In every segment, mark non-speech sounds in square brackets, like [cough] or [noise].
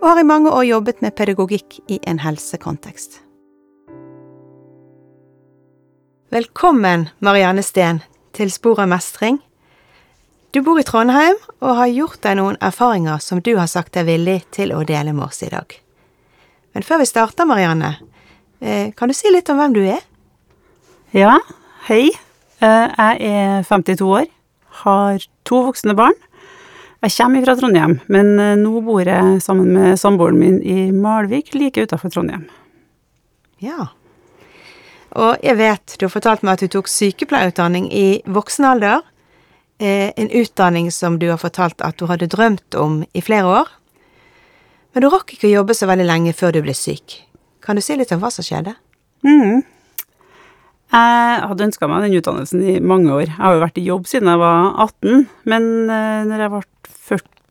og har i mange år jobbet med pedagogikk i en helsekontekst. Velkommen, Marianne Steen, til Spor av mestring. Du bor i Trondheim og har gjort deg noen erfaringer som du har sagt deg villig til å dele med oss i dag. Men før vi starter, Marianne, eh, kan du si litt om hvem du er? Ja, hei. Eh, jeg er 52 år, har to voksne barn. Jeg kommer fra Trondheim, men eh, nå bor jeg sammen med samboeren min i Malvik, like utenfor Trondheim. Ja. Og jeg vet, du har fortalt meg at du tok sykepleierutdanning i voksen alder. Eh, en utdanning som du har fortalt at du hadde drømt om i flere år. Men du rakk ikke å jobbe så veldig lenge før du ble syk. Kan du si litt om hva som skjedde? Mm. Jeg hadde ønska meg den utdannelsen i mange år. Jeg har jo vært i jobb siden jeg var 18, men eh, når jeg ble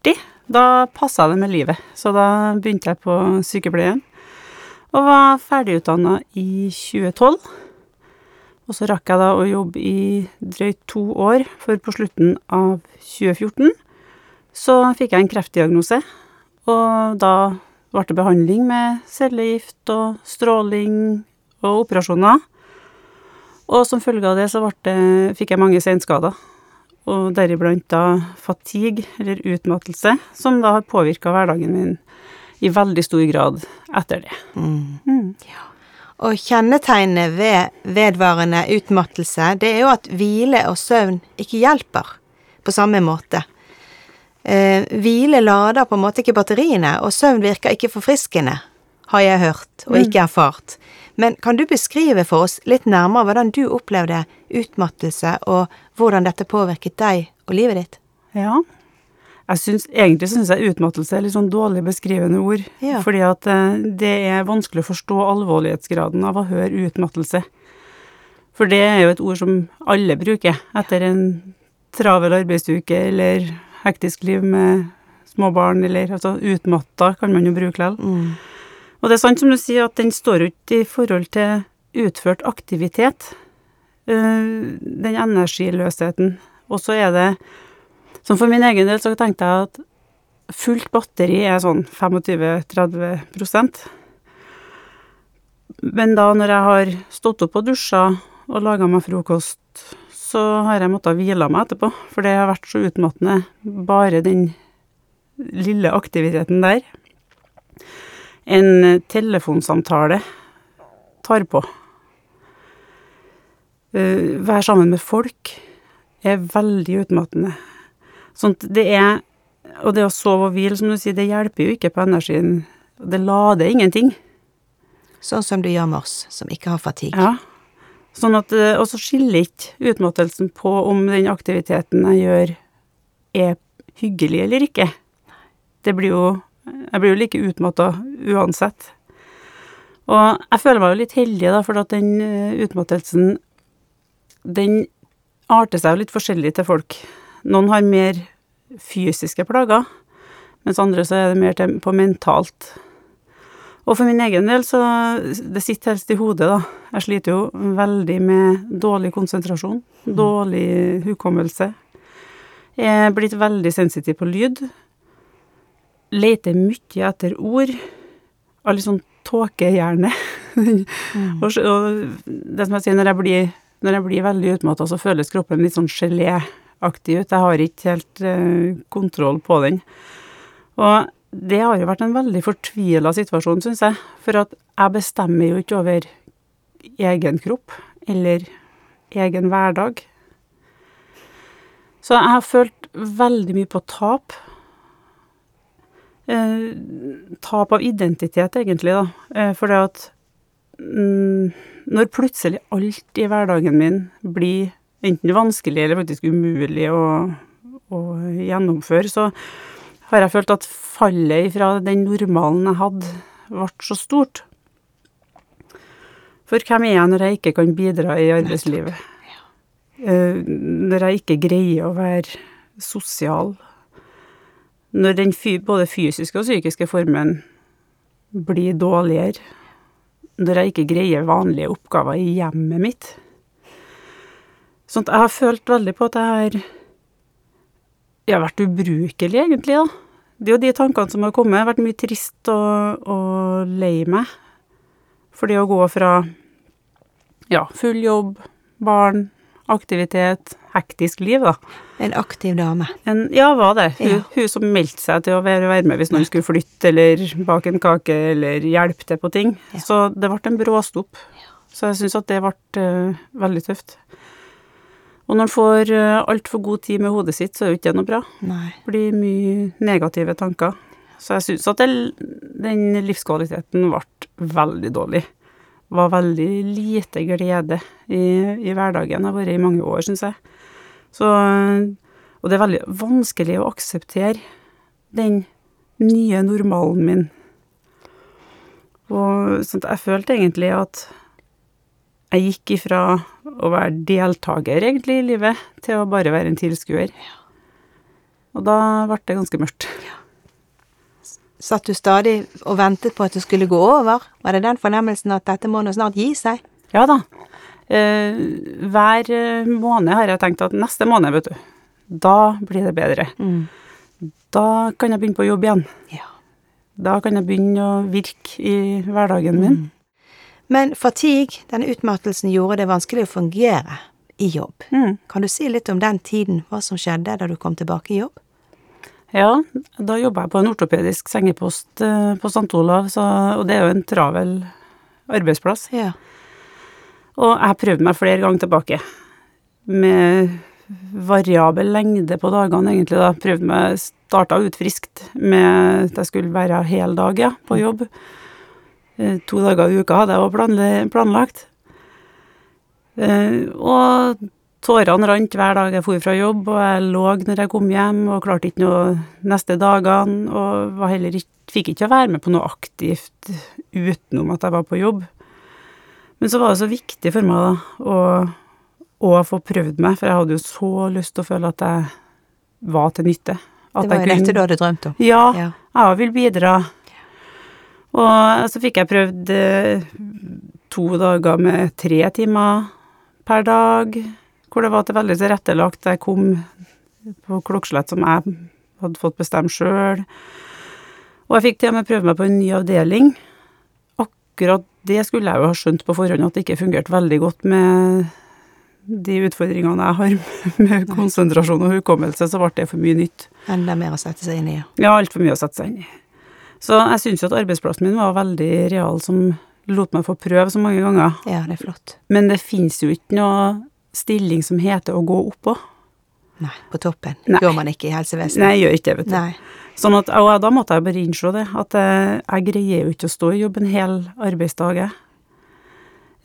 40, da passa det med livet. Så da begynte jeg på sykepleien, og var ferdigutdanna i 2012. Og så rakk jeg da å jobbe i drøyt to år, for på slutten av 2014 så fikk jeg en kreftdiagnose, og da ble det behandling med cellegift og stråling og operasjoner. Og som følge av det så det, fikk jeg mange senskader, og deriblant da fatigue, eller utmattelse, som da har påvirka hverdagen min i veldig stor grad etter det. Mm. Mm. Ja. Og kjennetegnet ved vedvarende utmattelse, det er jo at hvile og søvn ikke hjelper på samme måte. Eh, hvile lader på en måte ikke batteriene, og søvn virker ikke forfriskende, har jeg hørt og ikke erfart. Men kan du beskrive for oss litt nærmere hvordan du opplevde utmattelse, og hvordan dette påvirket deg og livet ditt? Ja. Jeg synes, egentlig syns jeg utmattelse er litt sånn dårlig beskrivende ord. Ja. Fordi at eh, det er vanskelig å forstå alvorlighetsgraden av å høre utmattelse. For det er jo et ord som alle bruker etter en travel arbeidsuke eller hektisk liv med små barn, eller altså utmatta kan man jo bruke likevel. Mm. Og det er sant som du sier, at den står ikke i forhold til utført aktivitet. Uh, den energiløsheten. Og så er det Som for min egen del så tenkte jeg at fullt batteri er sånn 25-30% Men da når jeg har stått opp og dusja og laga meg frokost, så har jeg måttet hvile meg etterpå, for det har vært så utmattende, bare den lille aktiviteten der en telefonsamtale tar på. Uh, være sammen med folk er veldig utmattende. At det er Og det å sove og hvile, som du sier, det hjelper jo ikke på energien. Det lader ingenting. Sånn som du gjør med oss, som ikke har fatigue. Ja. Sånn at, eh, og så skiller ikke utmattelsen på om den aktiviteten jeg gjør, er hyggelig eller ikke. Det blir jo jeg blir jo like utmatta uansett. Og jeg føler meg jo litt heldig, da, for at den eh, utmattelsen Den arter seg jo litt forskjellig til folk. Noen har mer fysiske plager, mens andre så er det mer på mentalt. Og for min egen del, så Det sitter helst i hodet, da. Jeg sliter jo veldig med dårlig konsentrasjon, dårlig hukommelse. Jeg er blitt veldig sensitiv på lyd leter mye etter ord. Av litt sånn tåkehjerne. mm. [laughs] og, og, det som jeg sier, når jeg blir, når jeg blir veldig utmatta, så føles kroppen litt sånn geléaktig ut. Jeg har ikke helt uh, kontroll på den. Og det har jo vært en veldig fortvila situasjon, syns jeg. For at jeg bestemmer jo ikke over egen kropp eller egen hverdag. Så jeg har følt veldig mye på tap eh, tap av identitet, egentlig, da. Eh, for det at mm, Når plutselig alt i hverdagen min blir enten vanskelig eller faktisk umulig å, å gjennomføre, så har jeg følt at fallet fra den normalen jeg hadde, ble så stort. For hvem er jeg når jeg ikke kan bidra i arbeidslivet? Eh, Når jeg ikke greier å være sosial? Når den både fysiske og psykiske formen blir dårligere? Når jeg ikke greier vanlige oppgaver i hjemmet mitt? Sånn at jeg har følt veldig på at jeg har Jeg har vært ubrukelig, egentlig, da. Det er jo de tankene som har kommet. Jeg har vært mye trist og, og lei meg. For det å gå fra ja, full jobb, barn, aktivitet, hektisk liv, da. En aktiv dame. En, ja, var det. Hun, Ja. hun som meldte seg til å være, med hvis noen skulle flytte, eller bake en kake, eller hjelpe til på ting. Ja. Så det ble en bråstopp. Så jeg syns at det ble uh, veldig tøft. Og når en får uh, altfor god tid med hodet sitt, så er jo ikke det noe bra. Nei. Det blir mye negative tanker. Så jeg syns at det, den livskvaliteten ble veldig dårlig. Var veldig lite glede i, i hverdagen. Har vært i mange år, syns jeg. Så, og det er veldig vanskelig å akseptere den nye normalen min. Og sånn at jeg følte egentlig at jeg gikk ifra å være deltaker egentlig i livet, til å bare være en tilskuer. Og da ble det ganske mørkt. Satt du stadig og ventet på at det skulle gå over? Var det den fornemmelsen at dette må nå snart gi seg? Ja da. Eh, hver eh, måned har jeg tenkt at neste måned, vet du, da blir det bedre. Da kan jeg begynne på jobb igjen. Ja. Da kan jeg begynne å virke i hverdagen min. Men fatigue, denne utmattelsen, gjorde det vanskelig å fungere i jobb. Mm. Kan du si litt om den tiden, hva som skjedde da du kom tilbake i jobb? Ja, da jobba jeg på en ortopedisk sengepost eh, på St. Olav, så, og det er jo en travel arbeidsplass. Ja. Og jeg prøvde meg flere ganger tilbake. Med variabel lengde på dagene, egentlig. da. Prøvde meg, Starta ut friskt med at jeg skulle være hel dag ja, på jobb. Eh, To dager i uka hadde jeg òg planlagt. Eh, Og tårene rant hver dag jeg for fra jobb, og jeg lå når jeg kom hjem og klarte ikke noe neste dagene, og var heller ikke, fikk ikke være med på noe aktivt utenom at jeg var på jobb. Men så var det så viktig for meg da, å, å få prøvd meg, for jeg hadde jo så lyst til å føle at jeg var til nytte. At Det var jo dette du hadde drømt om. Ja, Ja. jeg vil bidra. Og så fikk jeg prøvd eh, to dager med tre timer per dag, hvor det var til veldig tilrettelagt. Jeg kom på klokkeslett som jeg hadde fått bestemme sjøl. Og jeg fikk til og med prøve meg på en ny avdeling. Akkurat det skulle jeg jo ha skjønt på forhånd at det ikke fungerte veldig godt med de utfordringene jeg har [laughs] med konsentrasjon og hukommelse, så ble det for mye nytt. Enda mer å sette seg inn i. ja. Altfor mye å sette seg inn i. Så jeg syns jo at arbeidsplassen min var veldig real, som lot meg få prøve så mange ganger. Ja, det er flott. Men det fins jo ikke noe stilling som heter å gå oppå. Nei, på toppen. Nei. Går man ikke i helsevesenet. Nei, jeg gjør ikke det, vet du. Nei. Sånn at, og da måtte jeg bare innse det, at jeg, jeg greier jo ikke å stå i jobb en hel arbeidsdag, jeg.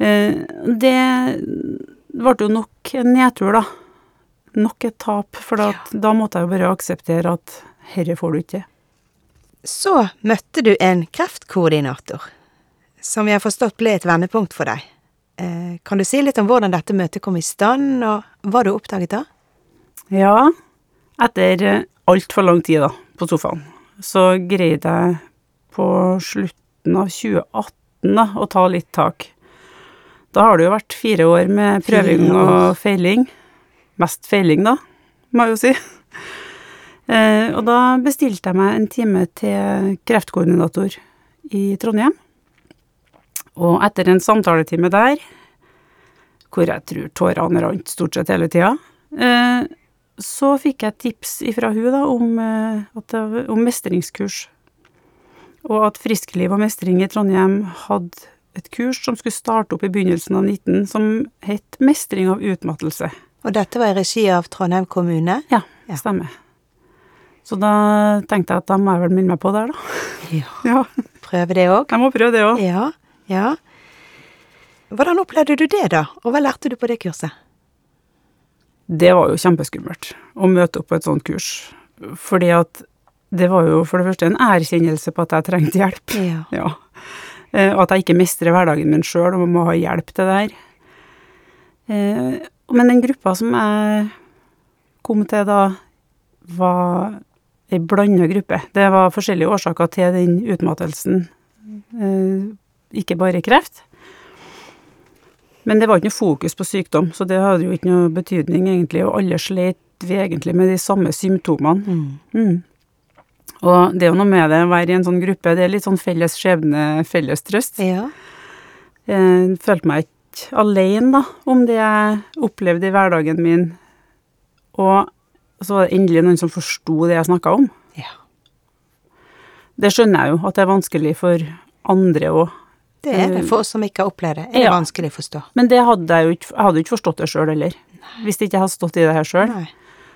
Eh, Det ble jo nok en nedtur, da. Nok et tap, for ja. da måtte jeg jo bare akseptere at herre får du ikke. Så møtte du en kreftkoordinator, som jeg har forstått ble et vendepunkt for deg. Eh, kan du si litt om hvordan dette møtet kom i stand, og hva du oppdaget da? Ja, etter altfor lang tid da, på sofaen, så greide jeg på slutten av 2018 da, å ta litt tak. Da har det jo vært fire år med prøving og feiling. Mest feiling, da, må jeg jo si. [laughs] Eh, og da bestilte jeg meg en time til kreftkoordinator i Trondheim. Og etter en samtaletime der, hvor jeg tror tårene rant stort sett hele tida, eh, så fikk jeg tips ifra hun da om, eh, at det, om mestringskurs. Og at Friskliv og mestring i Trondheim hadde et kurs som skulle starte opp i begynnelsen av 19, som het Mestring av utmattelse. Og dette var i regi av Trondheim kommune? Ja, Ja. stemmer. Så da tenkte jeg at da må jeg vel minne meg på der, da. Ja. [laughs] Ja, Prøve det òg? jeg må prøve det òg. Ja. Ja. Hvordan opplevde du det, da? Og hva lærte du på det kurset? Det var jo kjempeskummelt å møte opp på et sånt kurs. Fordi at det var jo for det første en erkjennelse på at jeg trengte hjelp. Ja. [laughs] Ja. Eh, og at jeg ikke mestrer hverdagen min sjøl og må ha hjelp til det her. Eh, men den gruppa som jeg kom til da, var ei blanda gruppe. Det var forskjellige årsaker til den utmattelsen. Eh, ikke bare kreft. Men det var ikke noe fokus på sykdom, så det hadde jo ikke noe betydning, egentlig. Og alle slet vi egentlig med de samme symptomene. Mm. Mm. Og det er jo noe med det å være i en sånn gruppe, det er litt sånn felles skjebne, felles trøst. Ja. Jeg følte meg ikke alene, da, om det jeg opplevde i hverdagen min. Og så var det endelig noen som forsto det jeg snakka om. ja. Det skjønner jeg jo, at det er vanskelig for andre òg. Det er det. For oss som ikke har opplevd det, er det Ja. vanskelig å forstå. Men det hadde jeg jo ikke Jeg hadde ikke forstått det sjøl heller. Hvis ikke jeg hadde stått i det her sjøl.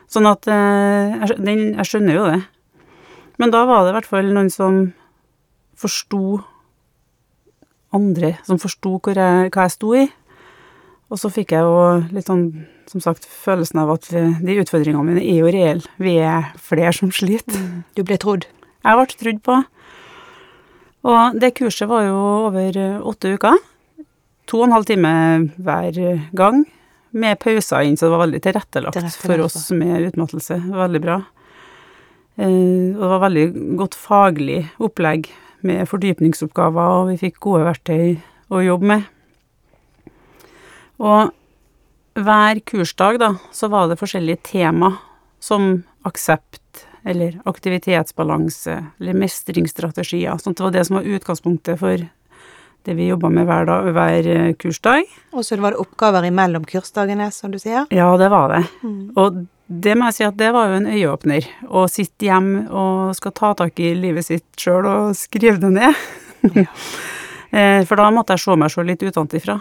Sånn at eh, jeg, den, jeg skjønner jo det. Men da var det i hvert fall noen som forsto andre, som forsto hvor jeg, hva jeg sto i. Og så fikk jeg jo litt sånn, som sagt, følelsen av at de utfordringene mine er jo reelle. Vi er flere som sliter. Du ble trodd. Jeg ble trodd på. Og det kurset var jo over eh, åtte uker. To og en halv time hver gang, med pauser inn, så det var veldig tilrettelagt, Tilrettelagt, for oss med utmattelse. Veldig bra. Eh, og det var veldig godt faglig opplegg med fordypningsoppgaver, og vi fikk gode verktøy å jobbe med. Og hver kursdag, da, så var det forskjellige tema, som aksept, eller aktivitetsbalanse, eller mestringsstrategier. Sånn at det var det som var utgangspunktet for det vi jobba med hver, dag, hver eh, kursdag. Og så var det oppgaver imellom kursdagene, som du sier. Ja, det var det. Mm. Og det må jeg si at det var jo en øyeåpner. Å sitte hjemme og skal ta tak i livet sitt sjøl og skrive det ned. Ja. [laughs] Eh, For da måtte jeg se meg sjøl litt utenfra.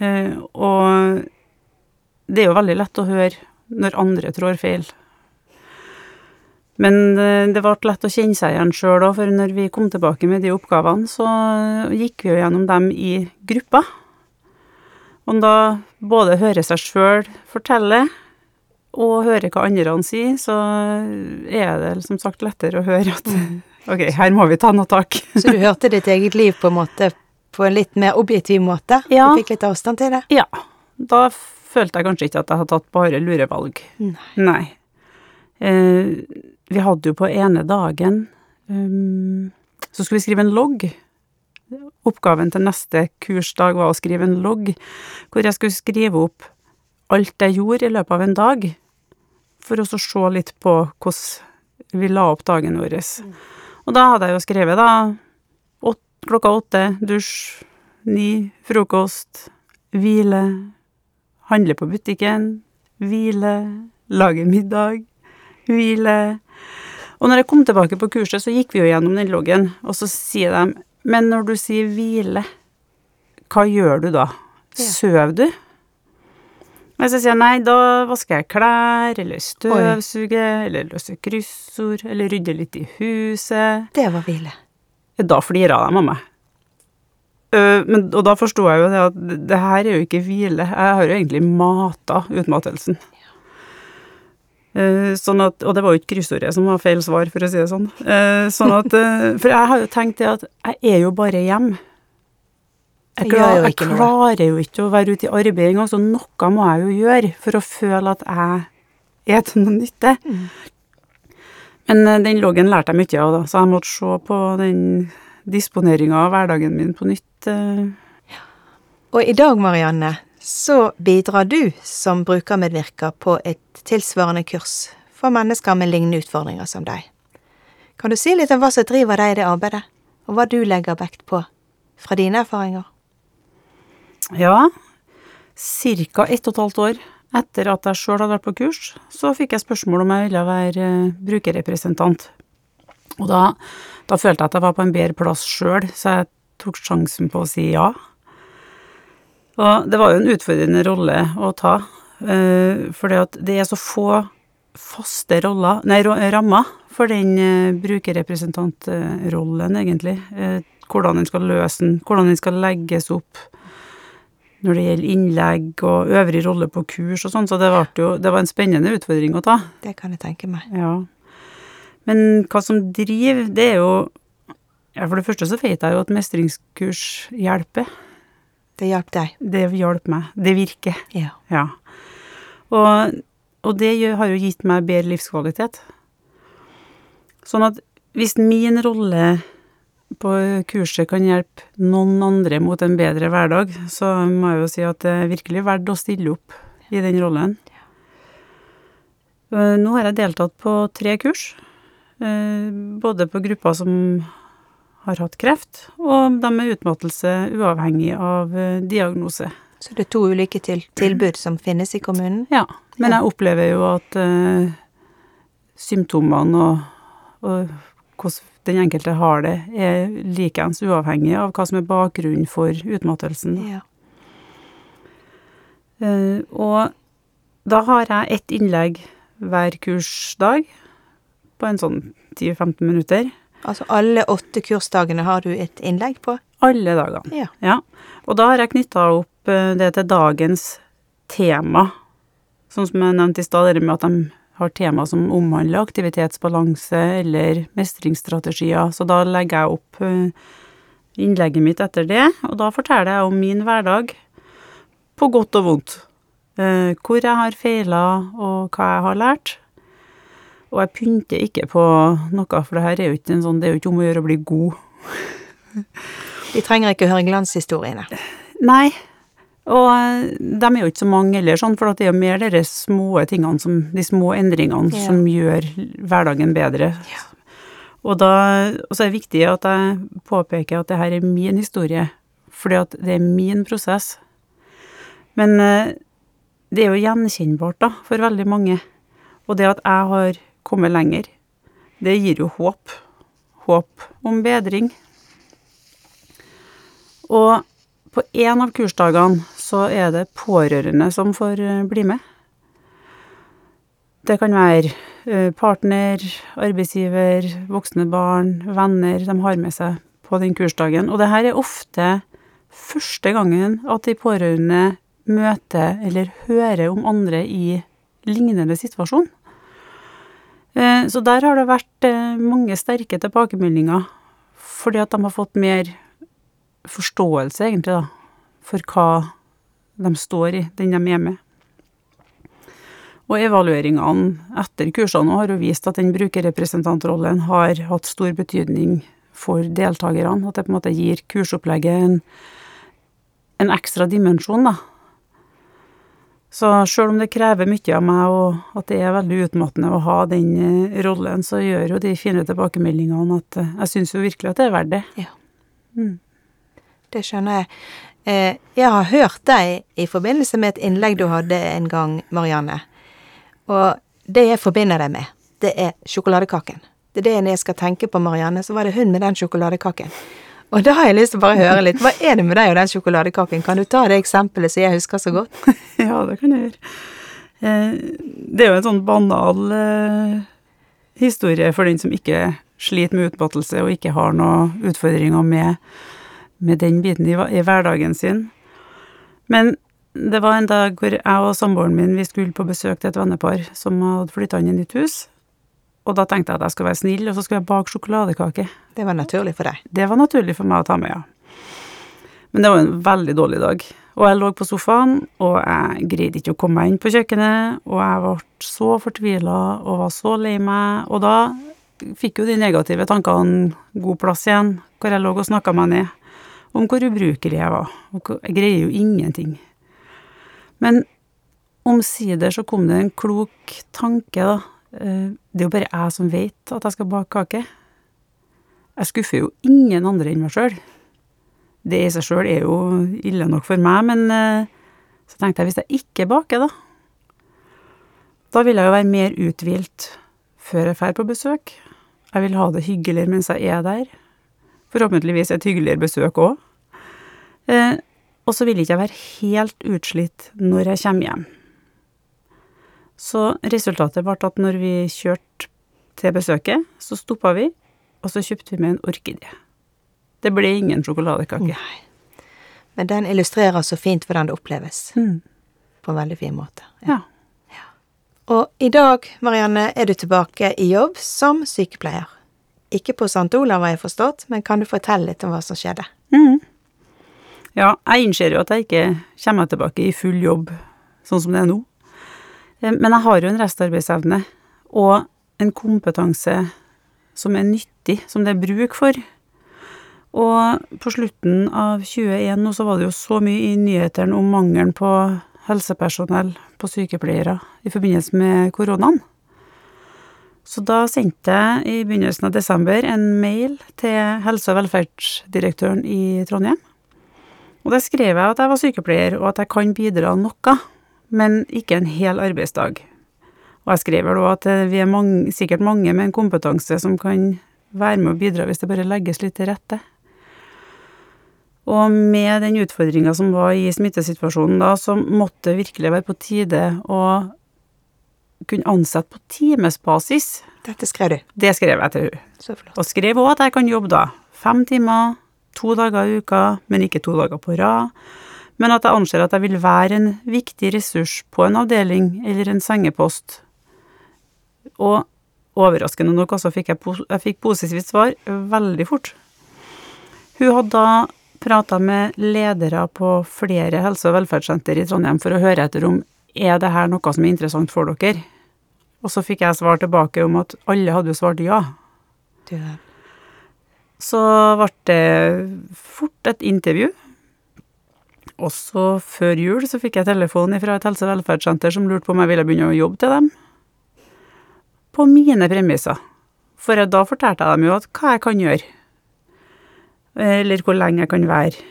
Eh, Og det er jo veldig lett å høre når andre trår feil. Men eh, det ble lett å kjenne seg igjen sjøl òg, for når vi kom tilbake med de oppgavene, så gikk vi jo gjennom dem i grupper. Og da både høre seg sjøl fortelle, og høre hva andre sier, så er det som sagt lettere å høre at ok, her må vi ta noe tak. Så du hørte ditt eget liv på en måte på en litt mer objektiv måte? Ja. Du fikk litt avstand til det? Ja, da følte jeg kanskje ikke at jeg hadde tatt bare lurevalg. Nei. Nei. Eh, vi hadde jo på ene dagen um, Så skulle vi skrive en logg. Oppgaven til neste kursdag var å skrive en logg, hvor jeg skulle skrive opp alt jeg gjorde i løpet av en dag, for å se litt på hvordan vi la opp dagen vår. Og da hadde jeg jo skrevet, da, klokka åtte, dusj, ni, frokost, hvile, handle på butikken, hvile, lage middag, hvile. Og når jeg kom tilbake på kurset, så gikk vi jo gjennom den loggen, og så sier de, men når du sier hvile, hva gjør du da? Ja. Søv du? Men så sier jeg nei, da vasker jeg klær, eller støvsuger, eller løser kryssord, eller rydder litt i huset. Det var hvile. Da flira de av meg. Men, og da forsto jeg jo det at det, det her er jo ikke hvile. Jeg har jo egentlig mata utmattelsen. Eh, sånn at, og det var jo ikke kryssordet som var feil svar, for å si det sånn. Eh, sånn at, eh, for jeg har jo tenkt det at jeg er jo bare hjemme. Jeg, Jeg jo jeg noe. klarer jo ikke å være ute i arbeid engang, så noe må jeg jo gjøre for å føle at jeg er til noe nytte. Mm. Men den loggen lærte jeg mye av, da, så jeg måtte se på den disponeringa av hverdagen min på nytt. Og i dag, Marianne, så bidrar du som brukermedvirker på et tilsvarende kurs for mennesker med lignende utfordringer som deg. Kan du si litt om hva som driver deg i det arbeidet, og hva du legger vekt på fra dine erfaringer? Ja, ca. ett og et halvt år etter at jeg sjøl hadde vært på kurs, så fikk jeg spørsmål om jeg ville være eh, brukerrepresentant. Og da, da følte jeg at jeg var på en bedre plass sjøl, så jeg tok sjansen på å si ja. Og det var jo en utfordrende rolle å ta, eh, fordi at det er så få faste roller, nei, rammer for den eh, brukerrepresentantrollen, egentlig. Eh, hvordan den skal løse den, hvordan den skal legges opp når det gjelder innlegg og øvrig rolle på kurs og sånn, så det, jo, det var en spennende utfordring å ta. Det kan jeg tenke meg. Ja. Men hva som driver, det er jo Ja, For det første så vet jeg jo at mestringskurs hjelper. Det hjalp deg? Det hjalp meg. Det virker. Ja. Ja. Og, og det har jo gitt meg bedre livskvalitet. Sånn at hvis min rolle på kurset kan hjelpe noen andre mot en bedre hverdag, så må jeg jo si at det er virkelig verdt å stille opp i den rollen. Eh, Nå har jeg deltatt på tre kurs, eh, både på grupper som har hatt kreft, og de med utmattelse uavhengig av eh, diagnose. Så det er to ulike til tilbud som finnes i kommunen? Ja, men jeg opplever jo at uh, symptomene og, og hvordan den enkelte har det, er likeens uavhengig av hva som er bakgrunnen for utmattelsen. Ja. Uh, og da har jeg ett innlegg hver kursdag på en sånn 10-15 minutter. Altså alle åtte kursdagene har du et innlegg på? Alle dagene. Ja. Ja. Og da har jeg knytta opp eh, det til dagens tema. Sånn som jeg nevnte i stad, det med at de har tema som omhandler aktivitetsbalanse eller mestringsstrategier. Så da legger jeg opp eh, innlegget mitt etter det, og da forteller jeg om min hverdag på godt og vondt. Eh, hvor jeg har feila, og hva jeg har lært. Og jeg pynter ikke på noe, for det her er jo ikke en sånn, det er jo ikke om å gjøre å bli god. De trenger ikke høre glanshistoriene. Nei, og eh, de er jo ikke så mange heller, sånn, for det er jo mer de små tingene, som, de små endringene, Ja. som gjør hverdagen bedre. Og da så er det viktig at jeg påpeker at det her er min historie, fordi at det er min prosess. Men eh, det er jo gjenkjennbart, da, for veldig mange. Og det at jeg har kommet lenger, det gir jo håp. Håp om bedring. Og på en av kursdagene så er det pårørende som får eh, bli med. Det kan være eh, partner, arbeidsgiver, voksne barn, venner de har med seg på den kursdagen. Og det her er ofte første gangen at de pårørende møter eller hører om andre i lignende situasjon. Eh, Så der har det vært eh, mange sterke tilbakemeldinger, fordi at de har fått mer forståelse, egentlig, da, for hva de står i, den de er med. Og evalueringene etter kursene har jo vist at den brukerrepresentantrollen har hatt stor betydning for deltakerne, at det på en måte gir kursopplegget en, en ekstra dimensjon, da. Så sjøl om det krever mye av meg, og at det er veldig utmattende å ha den eh, rollen, så gjør jo de fine tilbakemeldingene at eh, jeg syns jo virkelig at det er verdt det. Ja. Mm. Det skjønner jeg. Eh, jeg har hørt deg i forbindelse med et innlegg du hadde en gang, Marianne. Og det jeg forbinder deg med, det er sjokoladekaken. Det er det jeg skal tenke på Marianne, så var det hun med den sjokoladekaken. Og da har jeg lyst til å bare høre litt. Hva er det med deg og den sjokoladekaken? Kan du ta det eksempelet som jeg husker så godt? [laughs] Ja, det kan jeg gjøre. Eh, Det er jo en sånn banal eh, historie for den som ikke sliter med utmattelse og ikke har noen utfordringer med, med den biten i, i hverdagen sin. Men det var en dag hvor jeg og samboeren min vi skulle på besøk til et vennepar som hadde flytta inn i nytt hus. Og da tenkte jeg at jeg skulle være snill, og så skulle jeg bake sjokoladekake. Det var naturlig for deg. Det var naturlig for meg å ta med, ja. Men det var en veldig dårlig dag. Og jeg lå på sofaen, og jeg greide ikke å komme meg inn på kjøkkenet, og jeg ble så fortvila og var så lei meg, og da fikk jo de negative tankene god plass igjen, hvor jeg lå og snakka meg ned om hvor ubrukelig jeg var, og jeg greier jo ingenting. Men omsider så kom det en klok tanke, da. Eh, Det er jo bare jeg som vet at jeg skal bake kake. Jeg skuffer jo ingen andre enn meg sjøl. Det i seg sjøl er jo ille nok for meg, men eh, så tenkte jeg hvis jeg ikke baker, da Da vil jeg jo være mer uthvilt før jeg drar på besøk. Jeg vil ha det hyggeligere mens jeg er der. Forhåpentligvis et hyggeligere besøk òg. Eh, og så vil ikke jeg være helt utslitt når jeg kommer hjem. Så resultatet ble at når vi kjørte til besøket, så stoppa vi, og så kjøpte vi med en orkidé. Det ble ingen sjokoladekake. Nei. Men den illustrerer så fint hvordan det oppleves. Mm. På en veldig fin måte. Ja. Og i dag, Marianne, er du tilbake i jobb som sykepleier. ikke på St. Olav, har jeg forstått, men kan du fortelle litt om hva som skjedde? Mm. Ja, jeg innser jo at jeg ikke kommer tilbake i full jobb sånn som det er nå. Eh, Men jeg har jo en restarbeidsevne og en kompetanse som er nyttig, som det er bruk for. Og på slutten av 2021 nå så var det jo så mye i nyhetene om mangelen på helsepersonell, på sykepleiere, i forbindelse med koronaen. Så da sendte jeg i begynnelsen av desember en mail til helse- og velferdsdirektøren i Trondheim. Og der skrev jeg at jeg var sykepleier, og at jeg kan bidra noe, men ikke en hel arbeidsdag. Og jeg skrev da at eh, vi er mange, sikkert mange med en kompetanse som kan være med å bidra hvis det bare legges litt til rette. Og med den utfordringa som var i smittesituasjonen da, så måtte det virkelig være på tide å kunne ansette på timesbasis. Dette skrev du. Det skrev jeg til henne. Og skrev òg at jeg kan jobbe da fem timer, to dager i uka, men ikke to dager på rad. Men at jeg anser at jeg vil være en viktig ressurs på en avdeling eller en sengepost. Og overraskende nok også fikk jeg, jeg fikk positivt svar veldig fort. Hun hadde da prata med ledere på flere helse- og velferdssenter i Trondheim for å høre etter om er det her noe som er interessant for dere. Og så fikk jeg svar tilbake om at alle hadde jo svart ja. Så ble det fort et intervju. Og så før jul så fikk jeg telefon fra et helse- og velferdssenter som lurte på om jeg ville begynne å jobbe til dem. På mine premisser. For da fortalte jeg dem jo hva jeg kan gjøre. Eller hvor lenge jeg kan være.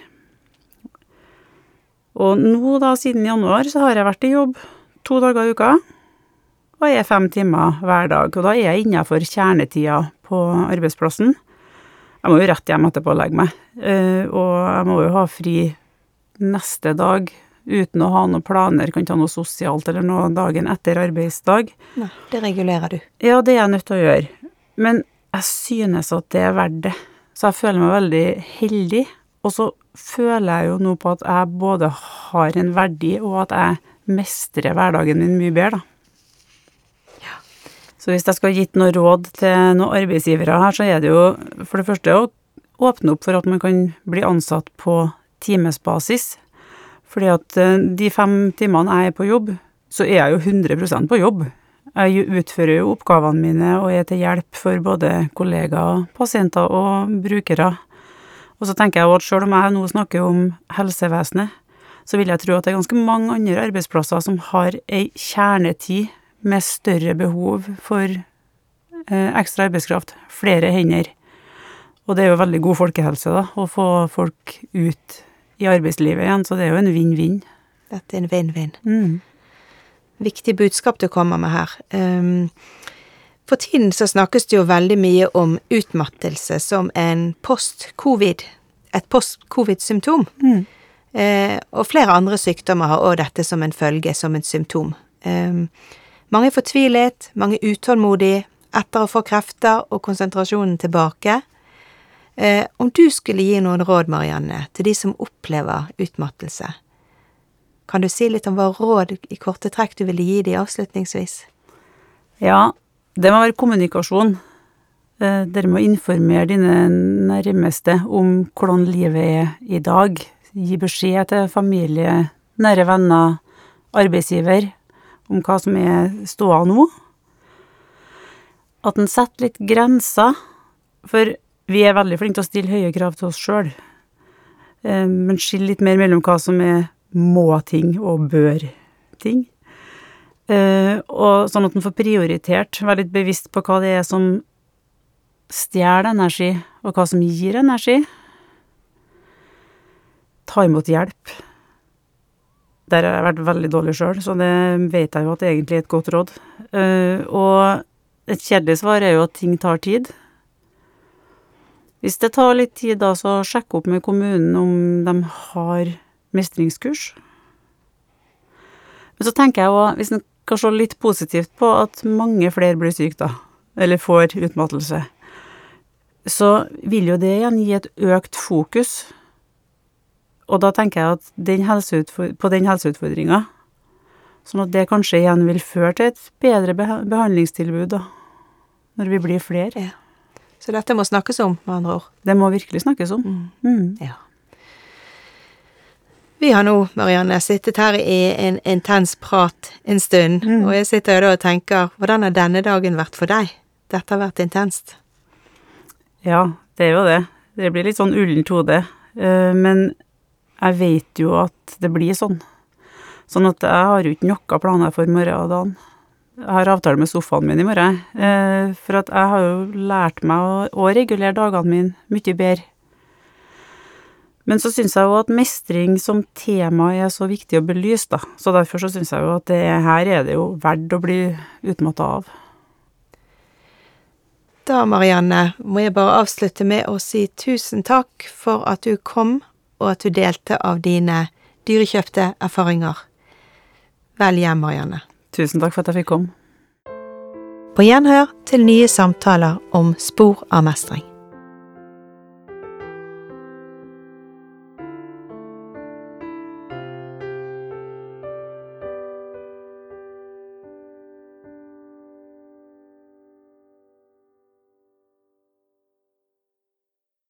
Og nå da, siden januar, så har jeg vært i jobb to dager i uka. Og jeg er fem timer hver dag. Og da er jeg innafor kjernetida på arbeidsplassen. Jeg må jo rett hjem etterpå og legge meg. Eh, og jeg må jo ha fri neste dag uten å ha noen planer, kan ta noe sosialt eller noe dagen etter arbeidsdag. nei, det regulerer du. Ja, det er jeg nødt til å gjøre. Men jeg synes at det er verdt det. Så jeg føler meg veldig heldig. Og så føler jeg jo nå på at jeg både har en verdi, og at jeg mestrer hverdagen min mye bedre, da. Så hvis jeg skal gitt noe råd til noen arbeidsgivere her, så er det jo for det første å åpne opp for at man kan bli ansatt på timesbasis. Fordi at eh, de fem timene jeg er på jobb, så er jeg jo 100% på jobb. Jeg utfører jo oppgavene mine og er til hjelp for både kollegaer, pasienter og brukere. Og så tenker jeg jo at selv om jeg nå snakker om helsevesenet, så vil jeg tro at det er ganske mange andre arbeidsplasser som har ei kjernetid med større behov for eh, ekstra arbeidskraft, flere hender. Og det er jo veldig god folkehelse, da, å få folk ut i arbeidslivet igjen, så det er jo en vinn-vinn. Dette er en vinn-vinn. Mm. Viktig budskap du kommer med her. Um, for tiden så snakkes det jo veldig mye om utmattelse som en post-covid, et post-covid-symptom. Mm. Uh, og flere andre sykdommer har òg dette som en følge, som et symptom. Um, mange er fortvilet, mange utålmodige etter å få krefter og konsentrasjonen tilbake. Eh, om du skulle gi noen råd, Marianne, til de som opplever utmattelse, kan du si litt om hva råd i korte trekk du ville gi dem avslutningsvis? Ja, det må være kommunikasjon. Eh, Dere må informere dine nærmeste om hvordan livet er i dag. Gi beskjed til familie, nære venner, arbeidsgiver om hva som er ståa nå. At en setter litt grenser, for vi er veldig flinke til å stille høye krav til oss sjøl. Men skille litt mer mellom hva som er må-ting og bør-ting. Eh, og sånn at en får prioritert, være litt bevisst på hva det er som stjeler energi, og hva som gir energi. Ta imot hjelp. Der har jeg vært veldig dårlig sjøl, så det vet jeg jo at det egentlig er et godt råd. Eh, og et kjedelig svar er jo at ting tar tid. Hvis det tar litt tid, da, så sjekk opp med kommunen om de har mestringskurs. Men så tenker jeg òg, hvis en kan se litt positivt på at mange flere blir syke, da, eller får utmattelse, så vil jo det igjen gi et økt fokus. Og da tenker jeg at den på den helseutfordringa, sånn at det kanskje igjen vil føre til et bedre behandlingstilbud, da, når vi blir flere. Så dette må snakkes om, med andre ord. Det må virkelig snakkes om. Mm. Ja. Vi har nå, Marianne, sittet her i en intens prat en stund, og jeg sitter jo da og tenker, hvordan har denne dagen vært for deg? Dette har vært intenst. Ja, det er jo det. Det blir litt sånn ullent hode. Eh, Men jeg vet jo at det blir sånn. Sånn at jeg har jo ikke noen planer for morgendagen. Jeg har avtale med sofaen min i morgen, eh, for at jeg har jo lært meg å, å regulere dagene mine mye bedre. Men så syns jeg jo at mestring som tema er så viktig å belyse, da. Så derfor så syns jeg jo at det her er det jo verdt å bli utmatta av. Da, Marianne, må jeg bare avslutte med å si tusen takk for at du kom, og at du delte av dine dyrekjøpte erfaringer. Vel hjem, Marianne. Tusen takk for at jeg fikk komme. På gjenhør til nye samtaler om spor av mestring.